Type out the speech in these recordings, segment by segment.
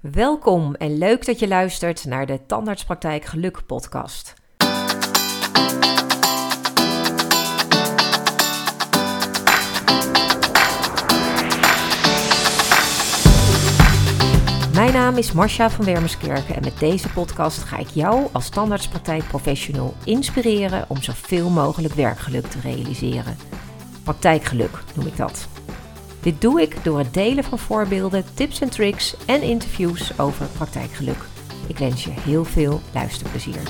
Welkom en leuk dat je luistert naar de Tandartspraktijk Geluk podcast. Mijn naam is Marcia van Wermerskerken en met deze podcast ga ik jou als tandartspraktijkprofessional inspireren om zoveel mogelijk werkgeluk te realiseren. Praktijkgeluk noem ik dat. Dit doe ik door het delen van voorbeelden, tips en tricks en interviews over praktijkgeluk. Ik wens je heel veel luisterplezier.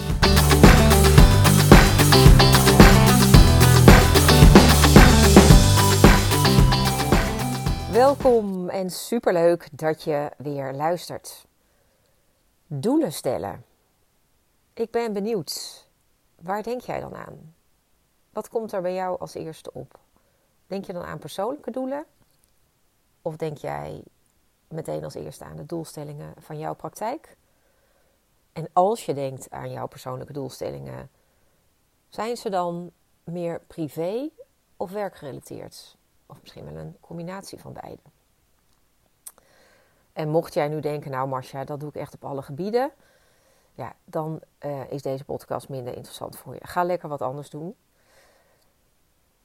Welkom en superleuk dat je weer luistert. Doelen stellen. Ik ben benieuwd. Waar denk jij dan aan? Wat komt er bij jou als eerste op? Denk je dan aan persoonlijke doelen? Of denk jij meteen als eerste aan de doelstellingen van jouw praktijk? En als je denkt aan jouw persoonlijke doelstellingen, zijn ze dan meer privé of werkgerelateerd? Of misschien wel een combinatie van beide. En mocht jij nu denken, nou Marcia, dat doe ik echt op alle gebieden. Ja, dan uh, is deze podcast minder interessant voor je. Ga lekker wat anders doen.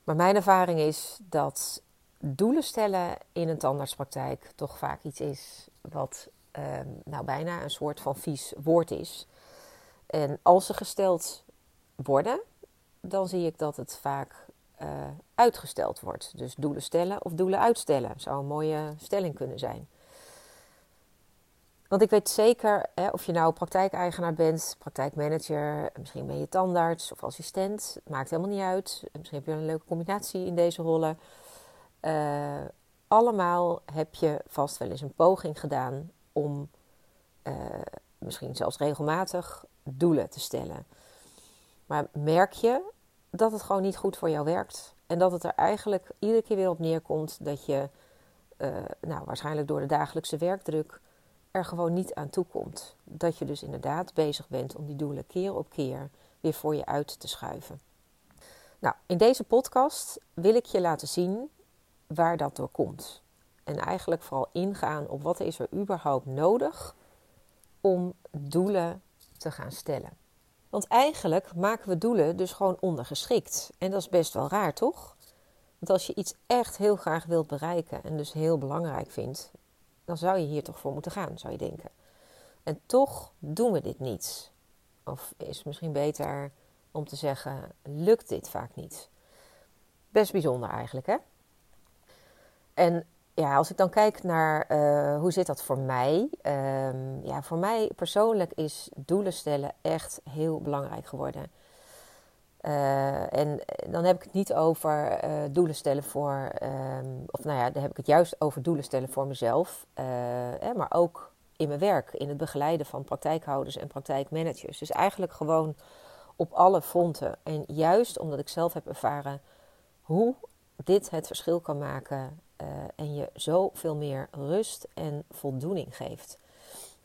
Maar mijn ervaring is dat doelen stellen in een tandartspraktijk toch vaak iets is wat um, nou bijna een soort van vies woord is. En als ze gesteld worden, dan zie ik dat het vaak uh, uitgesteld wordt. Dus doelen stellen of doelen uitstellen zou een mooie stelling kunnen zijn. Want ik weet zeker, hè, of je nou praktijkeigenaar bent, praktijkmanager, misschien ben je tandarts of assistent, maakt helemaal niet uit. Misschien heb je een leuke combinatie in deze rollen. Uh, allemaal heb je vast wel eens een poging gedaan om uh, misschien zelfs regelmatig doelen te stellen. Maar merk je dat het gewoon niet goed voor jou werkt en dat het er eigenlijk iedere keer weer op neerkomt dat je, uh, nou waarschijnlijk door de dagelijkse werkdruk, er gewoon niet aan toe komt. Dat je dus inderdaad bezig bent om die doelen keer op keer weer voor je uit te schuiven. Nou, in deze podcast wil ik je laten zien waar dat door komt. En eigenlijk vooral ingaan op wat is er überhaupt nodig om doelen te gaan stellen. Want eigenlijk maken we doelen dus gewoon ondergeschikt. En dat is best wel raar, toch? Want als je iets echt heel graag wilt bereiken en dus heel belangrijk vindt, dan zou je hier toch voor moeten gaan, zou je denken. En toch doen we dit niet. Of is misschien beter om te zeggen, lukt dit vaak niet. Best bijzonder eigenlijk, hè? En ja, als ik dan kijk naar uh, hoe zit dat voor mij. Um, ja, voor mij persoonlijk is doelen stellen echt heel belangrijk geworden. Uh, en dan heb ik het niet over uh, doelen stellen voor, um, of nou ja, dan heb ik het juist over doelen stellen voor mezelf, eh, maar ook in mijn werk, in het begeleiden van praktijkhouders en praktijkmanagers. Dus eigenlijk gewoon op alle fronten. En juist omdat ik zelf heb ervaren hoe dit het verschil kan maken uh, en je zoveel meer rust en voldoening geeft.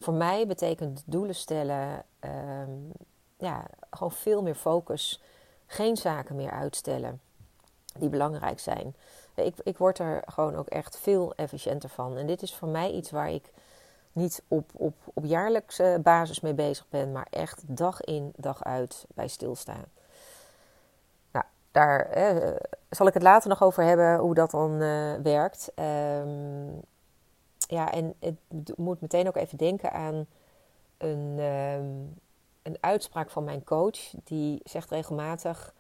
Voor mij betekent doelen stellen um, ja, gewoon veel meer focus. Geen zaken meer uitstellen die belangrijk zijn. Ik, ik word er gewoon ook echt veel efficiënter van. En dit is voor mij iets waar ik niet op, op, op jaarlijkse basis mee bezig ben, maar echt dag in, dag uit bij stilstaan daar eh, zal ik het later nog over hebben hoe dat dan uh, werkt. Um, ja, en het moet meteen ook even denken aan een, um, een uitspraak van mijn coach. Die zegt regelmatig,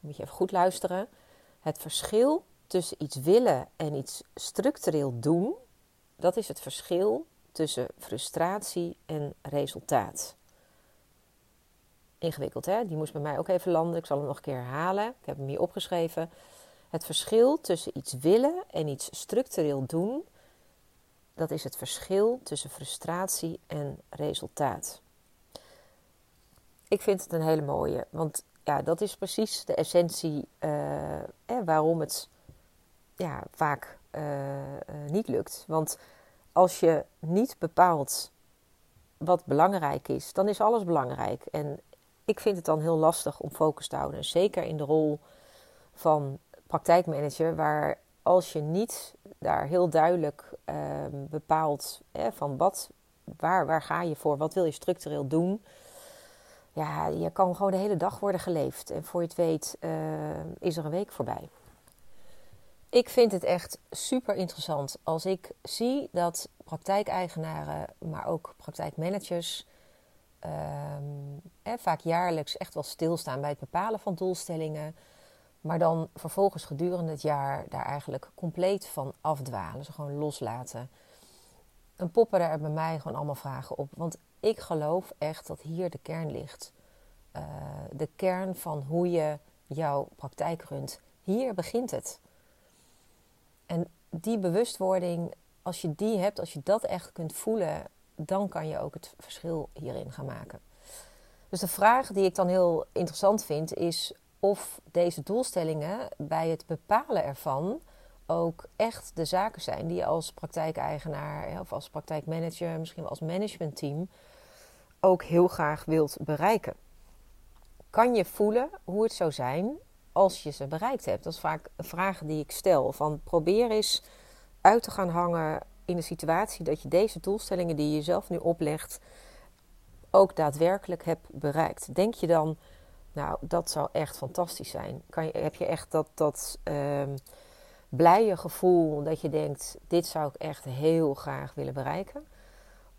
moet je even goed luisteren. Het verschil tussen iets willen en iets structureel doen, dat is het verschil tussen frustratie en resultaat ingewikkeld, hè? Die moest bij mij ook even landen. Ik zal hem nog een keer herhalen. Ik heb hem hier opgeschreven. Het verschil tussen iets willen en iets structureel doen, dat is het verschil tussen frustratie en resultaat. Ik vind het een hele mooie, want ja, dat is precies de essentie eh, waarom het ja, vaak uh, uh, niet lukt. Want als je niet bepaalt wat belangrijk is, dan is alles belangrijk. En ik vind het dan heel lastig om focus te houden. Zeker in de rol van praktijkmanager, waar als je niet daar heel duidelijk uh, bepaalt van wat waar, waar ga je voor? Wat wil je structureel doen? Ja, je kan gewoon de hele dag worden geleefd. En voor je het weet uh, is er een week voorbij. Ik vind het echt super interessant als ik zie dat praktijkeigenaren, maar ook praktijkmanagers, eh, vaak jaarlijks echt wel stilstaan bij het bepalen van doelstellingen. Maar dan vervolgens gedurende het jaar daar eigenlijk compleet van afdwalen. Ze gewoon loslaten. En poppen daar bij mij gewoon allemaal vragen op. Want ik geloof echt dat hier de kern ligt. Uh, de kern van hoe je jouw praktijk runt. Hier begint het. En die bewustwording, als je die hebt, als je dat echt kunt voelen, dan kan je ook het verschil hierin gaan maken. Dus de vraag die ik dan heel interessant vind is of deze doelstellingen bij het bepalen ervan ook echt de zaken zijn die je als praktijkeigenaar of als praktijkmanager, misschien wel als managementteam ook heel graag wilt bereiken. Kan je voelen hoe het zou zijn als je ze bereikt hebt? Dat is vaak een vraag die ik stel. Van probeer eens uit te gaan hangen in de situatie dat je deze doelstellingen die je jezelf nu oplegt ook daadwerkelijk hebt bereikt. Denk je dan, nou, dat zou echt fantastisch zijn. Kan je, heb je echt dat, dat um, blije gevoel dat je denkt, dit zou ik echt heel graag willen bereiken?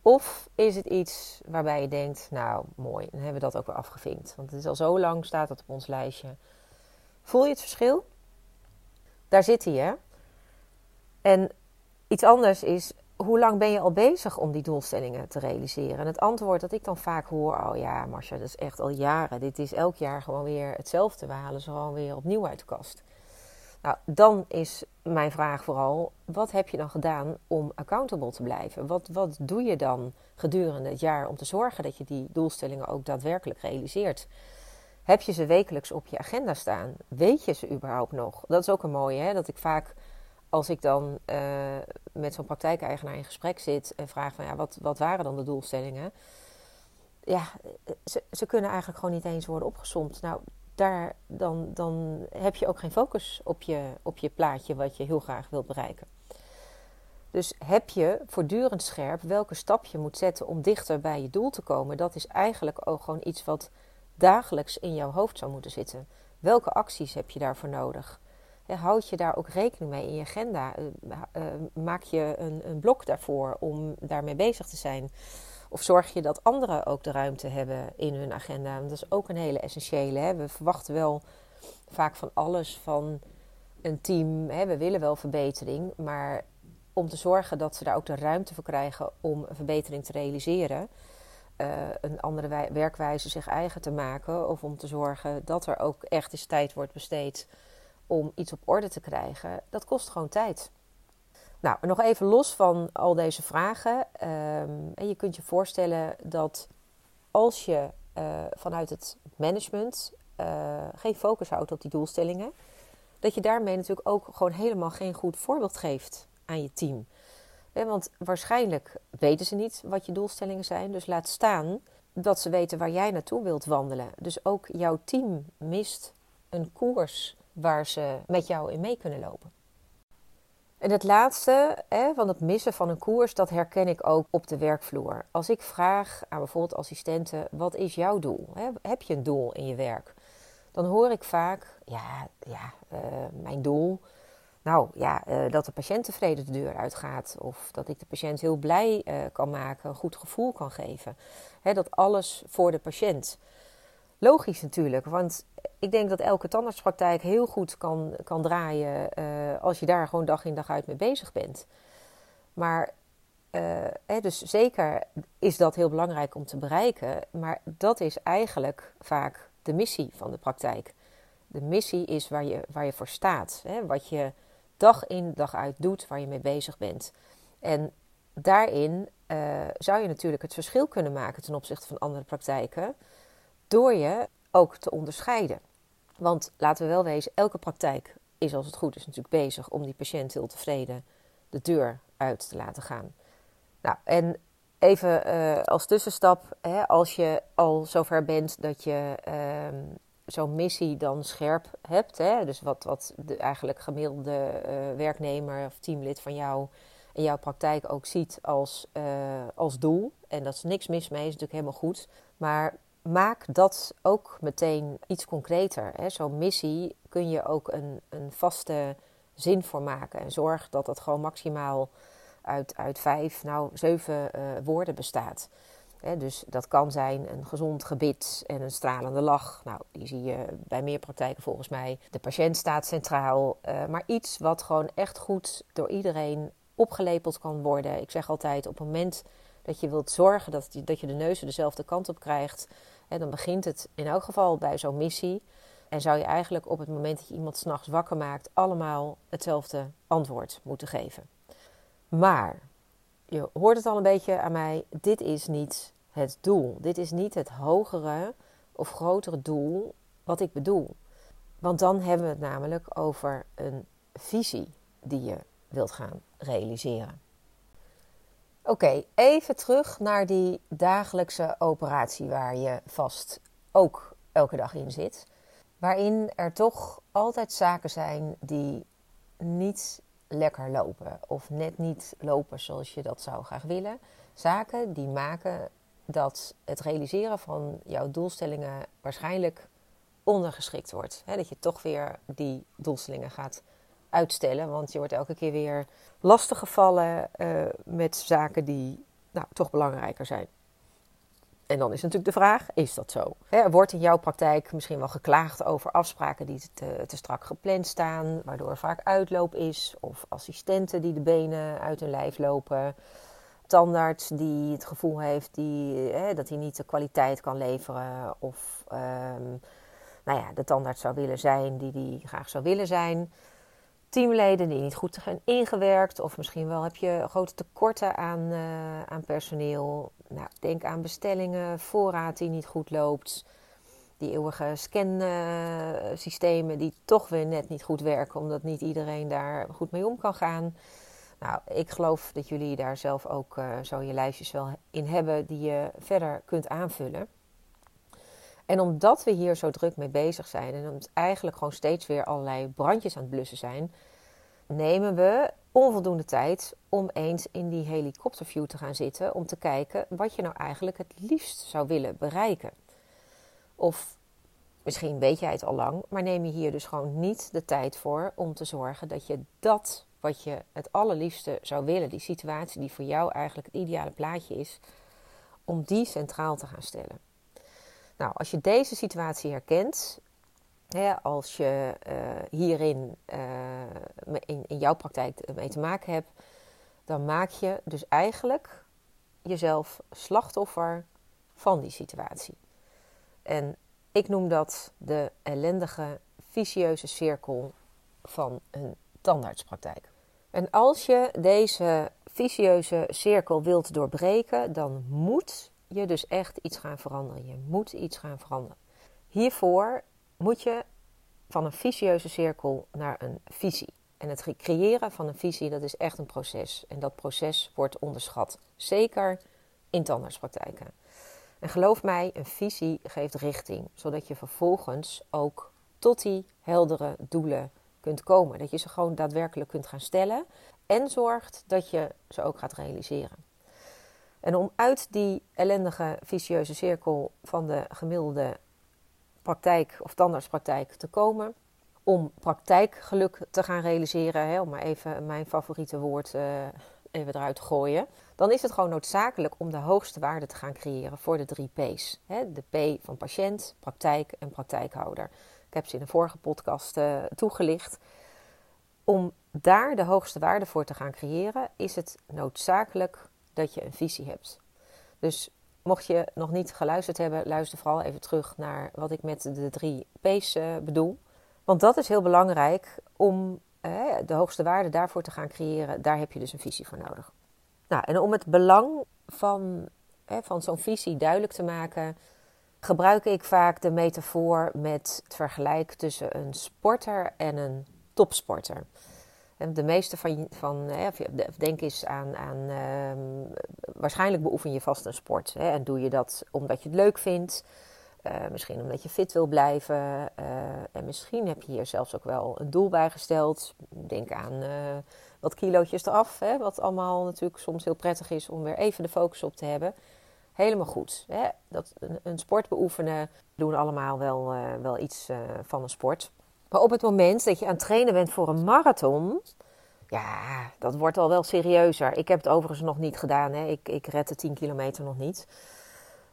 Of is het iets waarbij je denkt, nou mooi, dan hebben we dat ook weer afgevinkt. Want het is al zo lang, staat dat op ons lijstje. Voel je het verschil? Daar zit hij, hè? En iets anders is, hoe lang ben je al bezig om die doelstellingen te realiseren? En het antwoord dat ik dan vaak hoor, oh ja, Marcia, dat is echt al jaren. Dit is elk jaar gewoon weer hetzelfde. We halen ze gewoon weer opnieuw uit de kast. Nou, dan is mijn vraag vooral: wat heb je dan gedaan om accountable te blijven? Wat, wat doe je dan gedurende het jaar om te zorgen dat je die doelstellingen ook daadwerkelijk realiseert? Heb je ze wekelijks op je agenda staan? Weet je ze überhaupt nog? Dat is ook een mooie, hè? dat ik vaak als ik dan uh, met zo'n praktijkeigenaar in gesprek zit en vraag van ja, wat, wat waren dan de doelstellingen? Ja, ze, ze kunnen eigenlijk gewoon niet eens worden opgesomd. Nou, daar, dan, dan heb je ook geen focus op je, op je plaatje wat je heel graag wilt bereiken. Dus heb je voortdurend scherp welke stap je moet zetten om dichter bij je doel te komen. Dat is eigenlijk ook gewoon iets wat dagelijks in jouw hoofd zou moeten zitten. Welke acties heb je daarvoor nodig? Houd je daar ook rekening mee in je agenda? Eh, eh, maak je een, een blok daarvoor om daarmee bezig te zijn? Of zorg je dat anderen ook de ruimte hebben in hun agenda? dat is ook een hele essentiële. Hè? We verwachten wel vaak van alles van een team. Hè? We willen wel verbetering, maar om te zorgen dat ze daar ook de ruimte voor krijgen om een verbetering te realiseren. Uh, een andere werkwijze zich eigen te maken. Of om te zorgen dat er ook echt eens tijd wordt besteed om iets op orde te krijgen. Dat kost gewoon tijd. Nou, nog even los van al deze vragen. Um, en je kunt je voorstellen dat als je uh, vanuit het management uh, geen focus houdt op die doelstellingen, dat je daarmee natuurlijk ook gewoon helemaal geen goed voorbeeld geeft aan je team. want waarschijnlijk weten ze niet wat je doelstellingen zijn, dus laat staan dat ze weten waar jij naartoe wilt wandelen. Dus ook jouw team mist een koers waar ze met jou in mee kunnen lopen. En het laatste, hè, van het missen van een koers, dat herken ik ook op de werkvloer. Als ik vraag aan bijvoorbeeld assistenten, wat is jouw doel? Heb je een doel in je werk? Dan hoor ik vaak, ja, ja uh, mijn doel, nou ja, uh, dat de patiënt tevreden de deur uitgaat. Of dat ik de patiënt heel blij uh, kan maken, een goed gevoel kan geven. Hè, dat alles voor de patiënt. Logisch natuurlijk, want ik denk dat elke tandartspraktijk heel goed kan, kan draaien uh, als je daar gewoon dag in dag uit mee bezig bent. Maar uh, hè, dus zeker is dat heel belangrijk om te bereiken, maar dat is eigenlijk vaak de missie van de praktijk. De missie is waar je, waar je voor staat, hè, wat je dag in dag uit doet, waar je mee bezig bent. En daarin uh, zou je natuurlijk het verschil kunnen maken ten opzichte van andere praktijken door je ook te onderscheiden. Want laten we wel wezen, elke praktijk is als het goed is natuurlijk bezig om die patiënt heel tevreden de deur uit te laten gaan. Nou, en even uh, als tussenstap, hè, als je al zover bent dat je uh, zo'n missie dan scherp hebt, hè, dus wat, wat de eigenlijk gemiddelde uh, werknemer of teamlid van jou en jouw praktijk ook ziet als, uh, als doel. En dat is niks mis mee, is natuurlijk helemaal goed. Maar maak dat ook meteen iets concreter. Zo'n missie kun je ook een, een vaste zin voor maken. En zorg dat dat gewoon maximaal uit, uit vijf, nou zeven uh, woorden bestaat. dus dat kan zijn een gezond gebit en een stralende lach. Nou, die zie je bij meer praktijken volgens mij. De patiënt staat centraal. Uh, maar iets wat gewoon echt goed door iedereen opgelepeld kan worden. Ik zeg altijd, op het moment dat je wilt zorgen dat, dat je de neuzen dezelfde kant op krijgt... Dan begint het in elk geval bij zo'n missie... En zou je eigenlijk op het moment dat je iemand s'nachts wakker maakt, allemaal hetzelfde antwoord moeten geven. Maar je hoort het al een beetje aan mij: dit is niet het doel. Dit is niet het hogere of grotere doel wat ik bedoel. Want dan hebben we het namelijk over een visie die je wilt gaan realiseren. Oké, even terug naar die dagelijkse operatie waar je vast ook elke dag in zit. Waarin er toch altijd zaken zijn die niet lekker lopen of net niet lopen zoals je dat zou graag willen. Zaken die maken dat het realiseren van jouw doelstellingen waarschijnlijk ondergeschikt wordt. dat je toch weer die doelstellingen gaat uitstellen, want je wordt elke keer weer lastiggevallen uh, met zaken die nou, toch belangrijker zijn. En dan is natuurlijk de vraag: is dat zo? Wordt in jouw praktijk misschien wel geklaagd over afspraken die te, te, strak gepland staan, waardoor er vaak uitloop is, of assistenten die de benen uit hun lijf lopen, tandarts die het gevoel heeft die, hè, dat hij niet de kwaliteit kan leveren, of um, nou ja, de tandarts zou willen zijn die die graag zou willen zijn teamleden die niet goed zijn ingewerkt. Of misschien wel heb je grote tekorten aan, uh, aan personeel. Nou, denk aan bestellingen, voorraad die niet goed loopt. Die eeuwige scansystemen die toch weer net niet goed werken, omdat niet iedereen daar goed mee om kan gaan. Nou, ik geloof dat jullie daar zelf ook uh, zo je lijstjes wel in hebben die je verder kunt aanvullen. En omdat we hier zo druk mee bezig zijn en omdat eigenlijk gewoon steeds weer allerlei brandjes aan het blussen zijn, nemen we onvoldoende tijd om eens in die helikopterview te gaan zitten om te kijken wat je nou eigenlijk het liefst zou willen bereiken. Of misschien weet jij het al lang, maar neem je hier dus gewoon niet de tijd voor om te zorgen dat je dat wat je het allerliefste zou willen, die situatie die voor jou eigenlijk het ideale plaatje is, om die centraal te gaan stellen. Nou, als je deze situatie herkent, hè, als je uh, hierin uh, in, in jouw praktijk mee te maken hebt, dan maak je dus eigenlijk jezelf slachtoffer van die situatie. En ik noem dat de ellendige, vicieuze cirkel van een tandartspraktijk. En als je deze vicieuze cirkel wilt doorbreken, dan moet je dus echt iets gaan veranderen. Je moet iets gaan veranderen. Hiervoor moet je van een vicieuze cirkel naar een visie. En het creëren van een visie, dat is echt een proces. En dat proces wordt onderschat. Zeker in tandartspraktijken. En geloof mij, een visie geeft richting. Zodat je vervolgens ook tot die heldere doelen kunt komen. Dat je ze gewoon daadwerkelijk kunt gaan stellen. En zorgt dat je ze ook gaat realiseren. En om uit die ellendige, vicieuze cirkel van de gemiddelde praktijk of tandartspraktijk te komen, om praktijkgeluk te gaan realiseren, hè, om maar even mijn favoriete woord uh, even eruit gooien, dan is het gewoon noodzakelijk om de hoogste waarde te gaan creëren voor de drie P's. Hè, de P van patiënt, praktijk en praktijkhouder. Ik heb ze in een vorige podcast uh, toegelicht. Om daar de hoogste waarde voor te gaan creëren, is het noodzakelijk dat je een visie hebt. Dus mocht je nog niet geluisterd hebben, luister vooral even terug naar wat ik met de drie P's uh, bedoel. Want dat is heel belangrijk om de hoogste waarde daarvoor te gaan creëren. Daar heb je dus een visie voor nodig. Nou, en om het belang van, van zo'n visie duidelijk te maken, gebruik ik vaak de metafoor met het vergelijk tussen een sporter en een topsporter. De meeste van, van denk eens aan, aan uh, waarschijnlijk beoefen je vast een sport. Hè, en doe je dat omdat je het leuk vindt. misschien omdat je fit wil blijven. en misschien heb je hier zelfs ook wel een doel bij gesteld. Denk aan wat kilootjes eraf. Hè, wat allemaal natuurlijk soms heel prettig is om weer even de focus op te hebben. Helemaal goed. Hè? Dat, een, een, sport beoefenen doen allemaal wel, wel iets van een sport. Maar op het moment dat je aan het trainen bent voor een marathon, ja, dat wordt al wel serieuzer. Ik heb het overigens nog niet gedaan. Hè. Ik, ik red de 10 kilometer nog niet.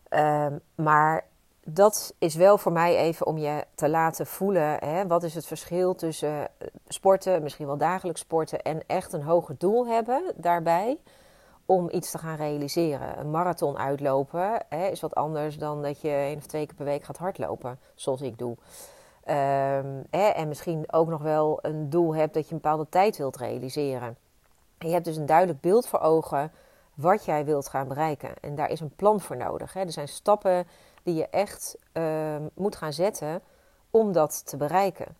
Ehm, maar dat is wel voor mij even om je te laten voelen. Hè, wat is het verschil tussen eh, sporten, misschien wel dagelijks sporten, en echt een hoger doel hebben daarbij om iets te gaan realiseren. Een marathon uitlopen hè, is wat anders dan dat je één of twee keer per week gaat hardlopen, zoals ik doe. Hè, en misschien ook nog wel een doel hebt dat je een bepaalde tijd wilt realiseren. En je hebt dus een duidelijk beeld voor ogen wat jij wilt gaan bereiken. En daar is een plan voor nodig. Hè. Er zijn stappen die je echt uh, moet gaan zetten om dat te bereiken.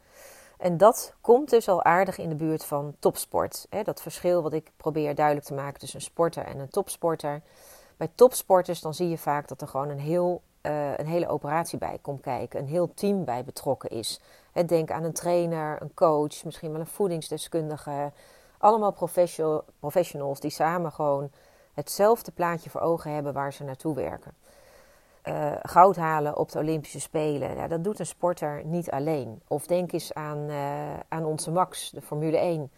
En dat komt dus al aardig in de buurt van topsport. Hè. Dat verschil wat ik probeer duidelijk te maken tussen een sporter en een topsporter. Bij topsporters dan zie je vaak dat er gewoon een heel uh, een hele operatie bij komt kijken, een heel team bij betrokken is. denk aan een trainer, een coach, misschien wel een voedingsdeskundige. Allemaal professionals die samen gewoon hetzelfde plaatje voor ogen hebben waar ze naartoe werken. Uh, goud halen op de Olympische Spelen, ja, dat doet een sporter niet alleen. Of denk eens aan, uh, aan onze Max, de Formule 1.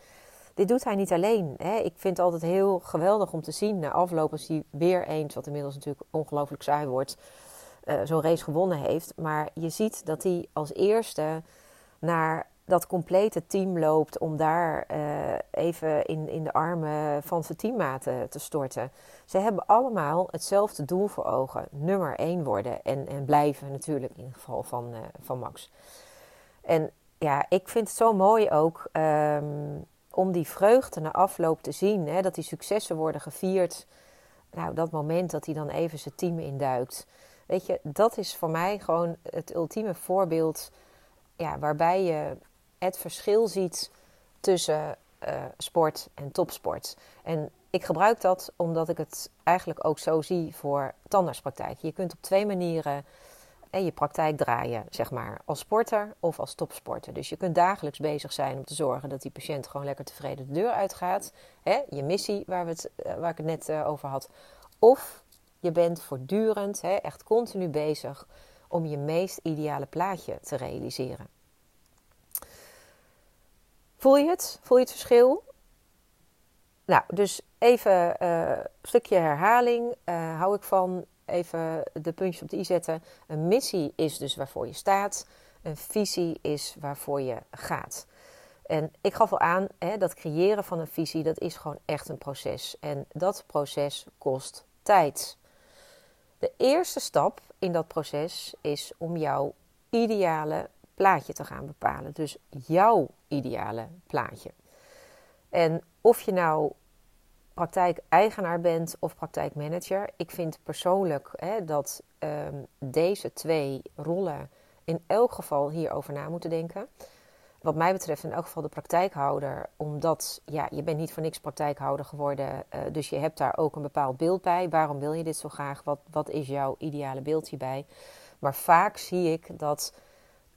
Dit doet hij niet alleen. Hè. Ik vind het altijd heel geweldig om te zien na afloop als hij weer eens, wat inmiddels natuurlijk ongelooflijk saai wordt, uh, zo'n race gewonnen heeft. Maar je ziet dat hij als eerste naar dat complete team loopt om daar uh, even in, in de armen van zijn teammaten te storten. Ze hebben allemaal hetzelfde doel voor ogen: nummer één worden en, en blijven natuurlijk in het geval van, uh, van Max. En ja, ik vind het zo mooi ook um, om die vreugde na afloop te zien, hè, dat die successen worden gevierd. Nou, dat moment dat hij dan even zijn team induikt. Weet je, dat is voor mij gewoon het ultieme voorbeeld ja, waarbij je het verschil ziet tussen uh, sport en topsport. En ik gebruik dat omdat ik het eigenlijk ook zo zie voor tandartspraktijk. Je kunt op twee manieren en je praktijk draaien, zeg maar, als sporter of als topsporter. Dus je kunt dagelijks bezig zijn om te zorgen dat die patiënt gewoon lekker tevreden de deur uitgaat. Hè, je missie waar, we het, eh, waar ik het net over had. Of je bent voortdurend, hè, echt continu bezig om je meest ideale plaatje te realiseren. Voel je het? Voel je het verschil? Nou, dus even een stukje herhaling. Uh, hou ik van even de puntjes op de i zetten. Een missie is dus waarvoor je staat. Een visie is waarvoor je gaat. En ik gaf al aan, hè, dat creëren van een visie, dat is gewoon echt een proces. En dat proces kost tijd. De eerste stap in dat proces is om jouw ideale plaatje te gaan bepalen. Dus jouw ideale plaatje. En of je nou praktijkeigenaar bent of praktijkmanager, ik vind persoonlijk hè, dat um, deze twee rollen in elk geval hierover na moeten denken wat mij betreft in elk geval de praktijkhouder. Omdat ja, je bent niet voor niks praktijkhouder geworden. Uh, dus je hebt daar ook een bepaald beeld bij. Waarom wil je dit zo graag? Wat, wat is jouw ideale beeld hierbij? Maar vaak zie ik dat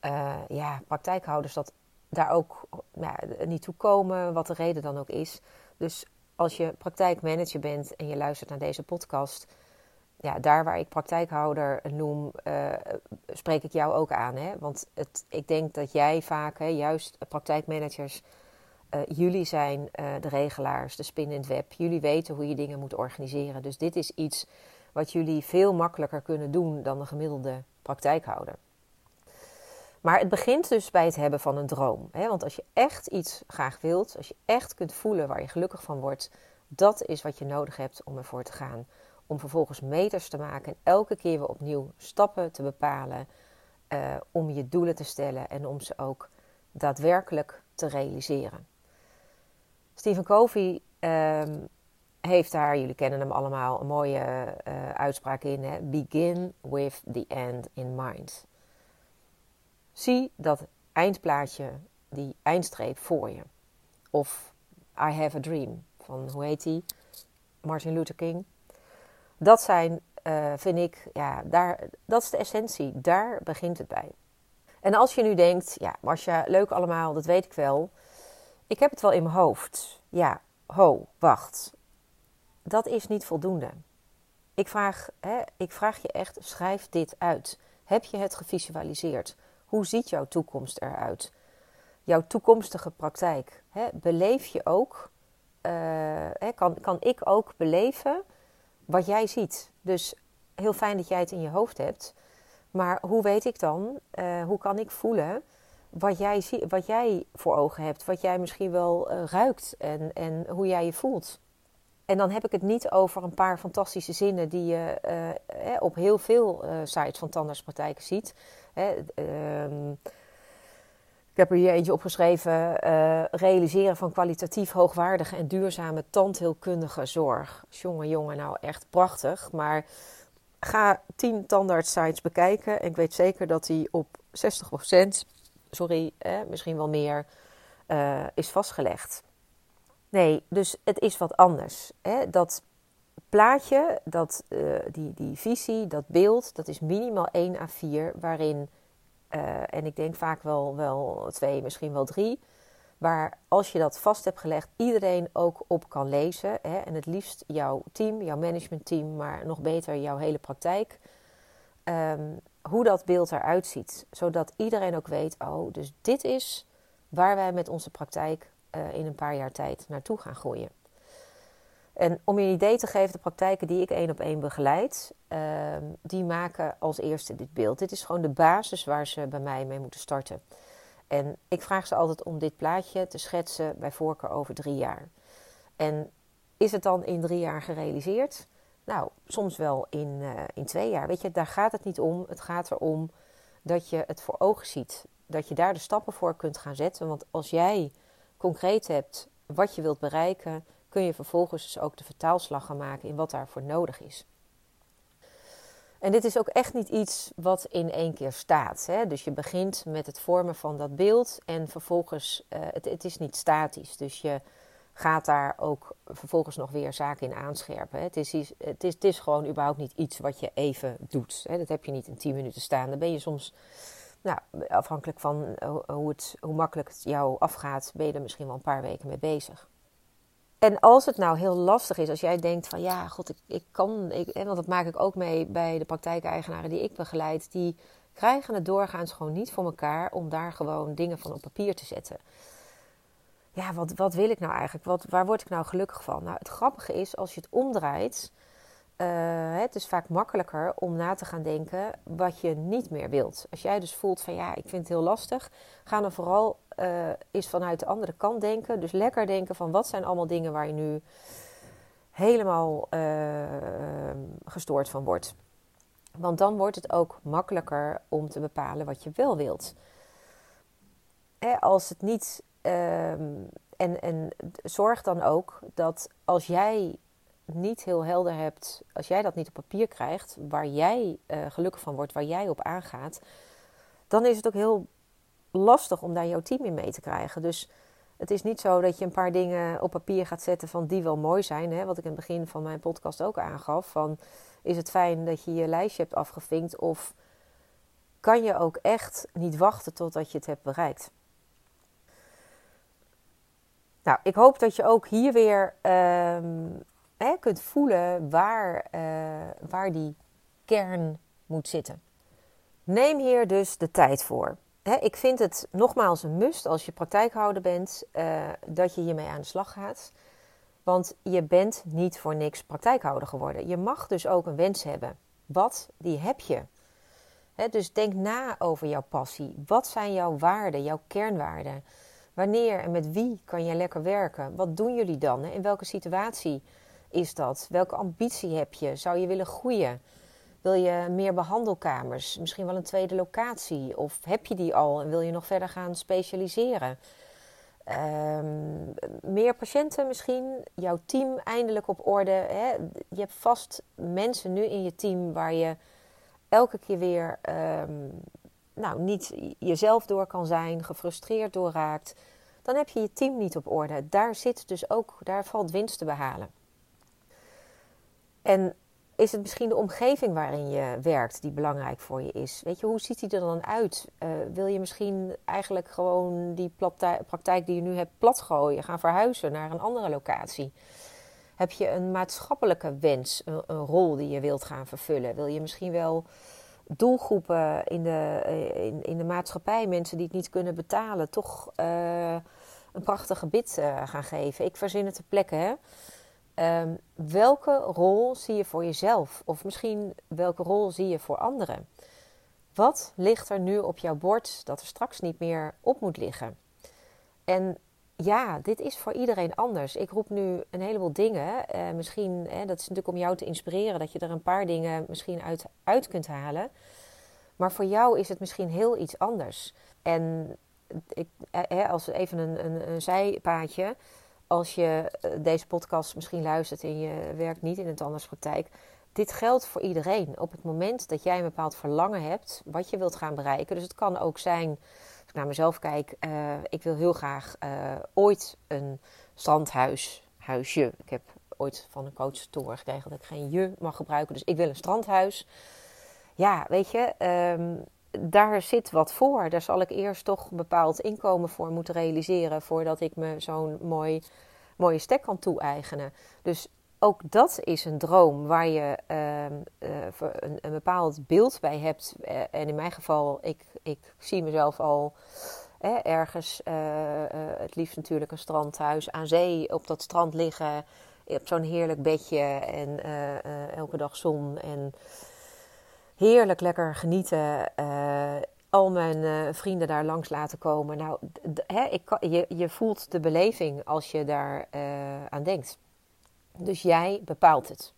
uh, ja, praktijkhouders dat daar ook ja, niet toe komen. Wat de reden dan ook is. Dus als je praktijkmanager bent en je luistert naar deze podcast ja, daar waar ik praktijkhouder noem, uh, spreek ik jou ook aan. Hè? Want het, ik denk dat jij vaak, hè, juist praktijkmanagers, uh, jullie zijn uh, de regelaars, de spin in het web. Jullie weten hoe je dingen moet organiseren. Dus dit is iets wat jullie veel makkelijker kunnen doen dan de gemiddelde praktijkhouder. Maar het begint dus bij het hebben van een droom. Hè? Want als je echt iets graag wilt, als je echt kunt voelen waar je gelukkig van wordt, dat is wat je nodig hebt om ervoor te gaan om vervolgens meters te maken en elke keer weer opnieuw stappen te bepalen uh, om je doelen te stellen en om ze ook daadwerkelijk te realiseren. Stephen Covey um, heeft daar, jullie kennen hem allemaal, een mooie uh, uitspraak in: hè? Begin with the end in mind. Zie dat eindplaatje, die eindstreep voor je. Of I have a dream van, hoe heet die? Martin Luther King. Dat zijn uh, vind ik, ja, daar, dat is de essentie. Daar begint het bij. En als je nu denkt, ja, Marcia, leuk allemaal, dat weet ik wel. Ik heb het wel in mijn hoofd. Ja, ho, wacht. Dat is niet voldoende. Ik vraag, hè, ik vraag je echt, schrijf dit uit. Heb je het gevisualiseerd? Hoe ziet jouw toekomst eruit? Jouw toekomstige praktijk. Hè? Beleef je ook, uh, hè, kan, kan ik ook beleven wat jij ziet? Dus heel fijn dat jij het in je hoofd hebt. Maar hoe weet ik dan, uh, hoe kan ik voelen wat jij, zie, wat jij voor ogen hebt? Wat jij misschien wel uh, ruikt en, en hoe jij je voelt? En dan heb ik het niet over een paar fantastische zinnen die je uh, op heel veel sites van tandartspraktijken ziet. Ehm, ik heb er hier eentje opgeschreven: realiseren van kwalitatief hoogwaardige en duurzame tandheelkundige zorg. Jongen, jongen, nou echt prachtig. Maar ga 10 tandartssites bekijken. En ik weet zeker dat die op 60%, sorry, misschien wel meer, is vastgelegd. Nee, dus het is wat anders. Hè? Dat plaatje, dat, uh, die, die visie, dat beeld, dat is minimaal 1 à 4, waarin, uh, en ik denk vaak wel, wel twee, misschien wel drie, waar als je dat vast hebt gelegd, iedereen ook op kan lezen. Hè? En het liefst jouw team, jouw managementteam, maar nog beter jouw hele praktijk. Um, hoe dat beeld eruit ziet, zodat iedereen ook weet, oh, dus dit is waar wij met onze praktijk uh, in een paar jaar tijd naartoe gaan groeien. En om je een idee te geven, de praktijken die ik één op één begeleid, uh, die maken als eerste dit beeld. Dit is gewoon de basis waar ze bij mij mee moeten starten. En ik vraag ze altijd om dit plaatje te schetsen, bij voorkeur over drie jaar. En is het dan in drie jaar gerealiseerd? Nou, soms wel in, uh, in twee jaar. Weet je, daar gaat het niet om. Het gaat erom dat je het voor ogen ziet. Dat je daar de stappen voor kunt gaan zetten. Want als jij concreet hebt wat je wilt bereiken, kun je vervolgens dus ook de vertaalslag gaan maken in wat daarvoor nodig is. En dit is ook echt niet iets wat in één keer staat. Hè? Dus je begint met het vormen van dat beeld en vervolgens, uh, het, het, is niet statisch. Dus je gaat daar ook vervolgens nog weer zaken in aanscherpen. Hè? Het, is, het, is, het is gewoon überhaupt niet iets wat je even doet. Hè? Dat heb je niet in 10 minuten staan. Dan ben je soms nou, afhankelijk van eh, hoe, het, hoe makkelijk het jou afgaat, ben je er misschien wel een paar weken mee bezig. En als het nou heel lastig is, als jij denkt van ja, god, ik, ik kan, ik, want dat maak ik ook mee bij de praktijkeigenaren die ik begeleid, die krijgen het doorgaans gewoon niet voor elkaar om daar gewoon dingen van op papier te zetten. Ja, wat, wat wil ik nou eigenlijk? Wat, waar word ik nou gelukkig van? Nou, het grappige is, als je het omdraait, uh, het is vaak makkelijker om na te gaan denken wat je niet meer wilt. Als jij dus voelt van ja, ik vind het heel lastig, ga dan vooral uh, eens vanuit de andere kant denken. Dus lekker denken van wat zijn allemaal dingen waar je nu helemaal uh, gestoord van wordt. Want dan wordt het ook makkelijker om te bepalen wat je wel wilt. Hè, als het niet. Ehm, en, en zorg dan ook dat als jij niet heel helder hebt, als jij dat niet op papier krijgt, waar jij uh, gelukkig van wordt, waar jij op aangaat, dan is het ook heel lastig om daar jouw team in mee te krijgen. Dus het is niet zo dat je een paar dingen op papier gaat zetten van die wel mooi zijn. Hè? Wat ik in het begin van mijn podcast ook aangaf. Van, is het fijn dat je je lijstje hebt afgevinkt? Of kan je ook echt niet wachten totdat je het hebt bereikt? Nou, ik hoop dat je ook hier weer um, hè, kunt voelen waar, uh, waar die kern moet zitten. Neem hier dus de tijd voor. Hè, ik vind het nogmaals een must als je praktijkhouder bent uh, dat je hiermee aan de slag gaat. Want je bent niet voor niks praktijkhouder geworden. Je mag dus ook een wens hebben. Wat, die heb je. Hè, dus denk na over jouw passie. Wat zijn jouw waarden, jouw kernwaarden? Wanneer en met wie kan je lekker werken? Wat doen jullie dan? In welke situatie is dat? Welke ambitie heb je? Zou je willen groeien? Wil je meer behandelkamers? Misschien wel een tweede locatie? Of heb je die al en wil je nog verder gaan specialiseren? Um, meer patiënten misschien, jouw team eindelijk op orde. Hè? Je hebt vast mensen nu in je team waar je elke keer weer um, nou, niet jezelf door kan zijn, gefrustreerd door raakt. Dan heb je je team niet op orde. Daar zit dus ook, daar valt winst te behalen. En is het misschien de omgeving waarin je werkt die belangrijk voor je is? Weet je, hoe ziet die er dan uit? Uh, wil je misschien eigenlijk gewoon die praktijk die je nu hebt platgooien, gaan verhuizen naar een andere locatie? Heb je een maatschappelijke wens, een, rol die je wilt gaan vervullen? Wil je misschien wel doelgroepen in de, eh, in, in de maatschappij, mensen die het niet kunnen betalen, toch uh, een prachtige uh, gaan geven? Ik verzin het ter plekke, hè? Um, welke rol zie je voor jezelf? Of misschien welke rol zie je voor anderen? Wat ligt er nu op jouw bord dat er straks niet meer op moet liggen? En ja, dit is voor iedereen anders. Ik roep nu een heleboel dingen. Uh, misschien, hè, dat is natuurlijk om jou te inspireren, dat je er een paar dingen misschien uit, uit kunt halen. Maar voor jou is het misschien heel iets anders. En ik, hè, als even een, een, een zijpaadje als je eh, deze podcast misschien luistert en je werkt niet in een tandartspraktijk. Dit geldt voor iedereen. Op het moment dat jij een bepaald verlangen hebt, wat je wilt gaan bereiken. Dus het kan ook zijn, als ik naar mezelf kijk, uh, ik wil heel graag uh, ooit een strandhuis, huisje. Ik heb ooit van een coach te gekregen dat ik geen je mag gebruiken. Dus ik wil een strandhuis. Ja, weet je, um, daar zit wat voor. Daar zal ik eerst toch een bepaald inkomen voor moeten realiseren voordat ik me zo'n mooi, mooie stek kan toe-eigenen. Dus ook dat is een droom waar je uh, uh, een, een, bepaald beeld bij hebt. Uh, en in mijn geval, ik, ik zie mezelf al ergens, eh, het liefst natuurlijk een strandhuis aan zee, op dat strand liggen, op zo'n heerlijk bedje en elke dag zon en heerlijk lekker genieten. Uh, al mijn uh, vrienden daar langs laten komen. Nou, hè, ik je, je voelt de beleving als je daar uh, aan denkt. Dus jij bepaalt het.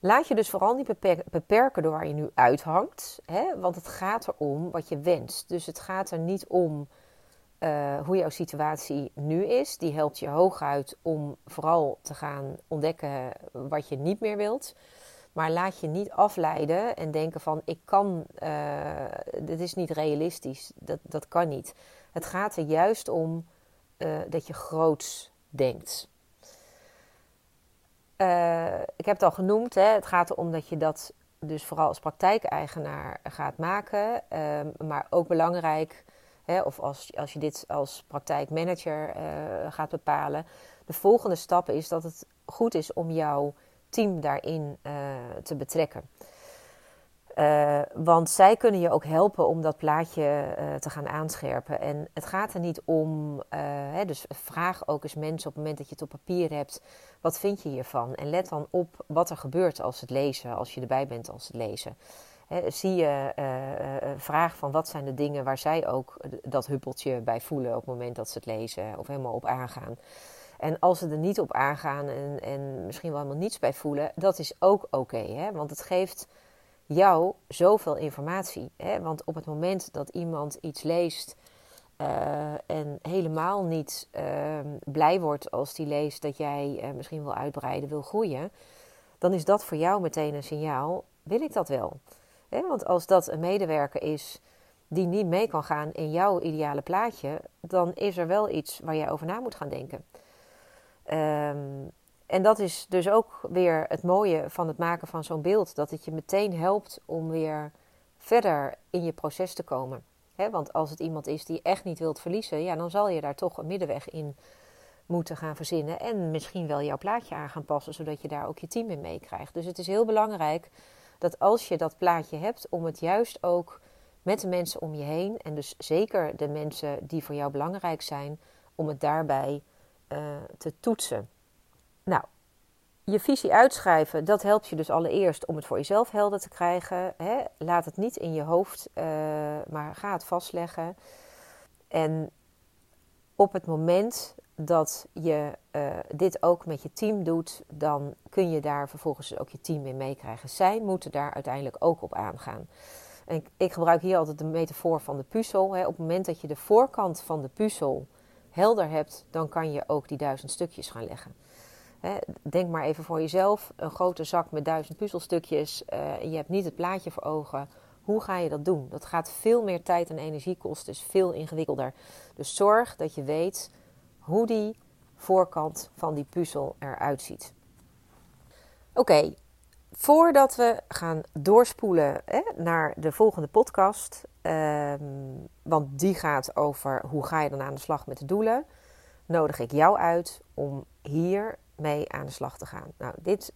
Laat je dus vooral niet beperken door waar je nu uithangt. Hè? Want het gaat erom wat je wenst. Dus het gaat er niet om hoe jouw situatie nu is. Die helpt je hooguit om vooral te gaan ontdekken wat je niet meer wilt. Maar laat je niet afleiden en denken van ik kan, uh, dit is niet realistisch, dat, dat kan niet. Het gaat er juist om uh, dat je groots denkt. Uh, ik heb het al genoemd, hè, het gaat erom dat je dat dus vooral als praktijkeigenaar gaat maken. Um, maar ook belangrijk, hè, of als, als je dit als praktijkmanager gaat bepalen. De volgende stap is dat het goed is om jouw team daarin uh, te betrekken. Uh, want zij kunnen je ook helpen om dat plaatje uh, te gaan aanscherpen. En het gaat er niet om, hè, dus vraag ook eens mensen op het moment dat je het op papier hebt, wat vind je hiervan? En let dan op wat er gebeurt als het lezen, als je erbij bent als het lezen. Zie je, vraag van wat zijn de dingen waar zij ook dat huppeltje bij voelen op het moment dat ze het lezen of helemaal op aangaan. En als ze er niet op aangaan en, en misschien wel helemaal niets bij voelen, dat is ook oké. want het geeft jou zoveel informatie. Hè? Want op het moment dat iemand iets leest uh, en helemaal niet uh, blij wordt als die leest dat jij uh, misschien wil uitbreiden, wil groeien, dan is dat voor jou meteen een signaal: wil ik dat wel? Hè? Want als dat een medewerker is die niet mee kan gaan in jouw ideale plaatje, dan is er wel iets waar jij over na moet gaan denken. Um, en dat is dus ook weer het mooie van het maken van zo'n beeld. Dat het je meteen helpt om weer verder in je proces te komen. Want als het iemand is die echt niet wilt verliezen, ja, dan zal je daar toch een middenweg in moeten gaan verzinnen. En misschien wel jouw plaatje aan gaan passen, zodat je daar ook je team in meekrijgt. Dus het is heel belangrijk dat als je dat plaatje hebt, om het juist ook met de mensen om je heen, en dus zeker de mensen die voor jou belangrijk zijn, om het daarbij uh, te toetsen. Nou, je visie uitschrijven, dat helpt je dus allereerst om het voor jezelf helder te krijgen. Hè? Laat het niet in je hoofd, uh, maar ga het vastleggen. En op het moment dat je uh, dit ook met je team doet, dan kun je daar vervolgens ook je team in meekrijgen. Zij moeten daar uiteindelijk ook op aangaan. En ik, ik gebruik hier altijd de metafoor van de puzzel. Hè. Op het moment dat je de voorkant van de puzzel helder hebt, dan kan je ook die duizend stukjes gaan leggen. denk maar even voor jezelf: een grote zak met duizend puzzelstukjes. Uh, je hebt niet het plaatje voor ogen. Hoe ga je dat doen? Dat gaat veel meer tijd en energie kosten, is veel ingewikkelder. Dus zorg dat je weet hoe die voorkant van die puzzel eruit ziet. Oké, voordat we gaan doorspoelen hè, naar de volgende podcast, ehm, want die gaat over hoe ga je dan aan de slag met de doelen, nodig ik jou uit om hier mee aan de slag te gaan. Nou, dit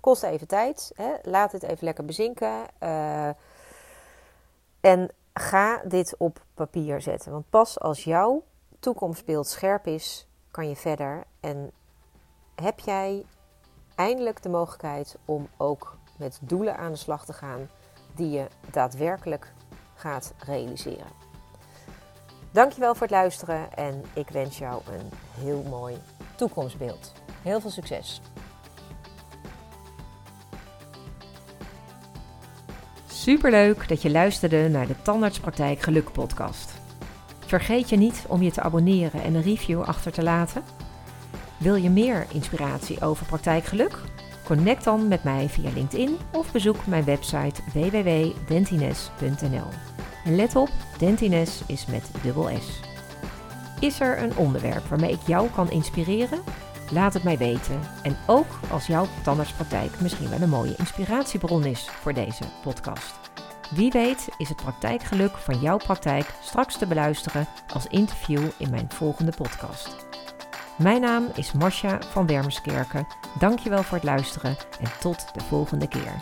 kost even tijd. Hè? Laat het even lekker bezinken. Uh, en ga dit op papier zetten. Want pas als jouw toekomstbeeld scherp is, kan je verder. En heb jij eindelijk de mogelijkheid om ook met doelen aan de slag te gaan die je daadwerkelijk gaat realiseren. Dankjewel voor het luisteren en ik wens jou een heel mooi toekomstbeeld. Heel veel succes! Superleuk dat je luisterde naar de Tandartspraktijk Geluk podcast. Vergeet je niet om je te abonneren en een review achter te laten. Wil je meer inspiratie over praktijkgeluk? Connect dan met mij via LinkedIn of bezoek mijn website www.dentines.nl. En let op, Dentines is met dubbel S. Is er een onderwerp waarmee ik jou kan inspireren? Laat het mij weten. En ook als jouw tandartspraktijk misschien wel een mooie inspiratiebron is voor deze podcast. Wie weet is het praktijkgeluk van jouw praktijk straks te beluisteren als interview in mijn volgende podcast. Mijn naam is Marcia van Wermerskerken. Dankjewel voor het luisteren en tot de volgende keer.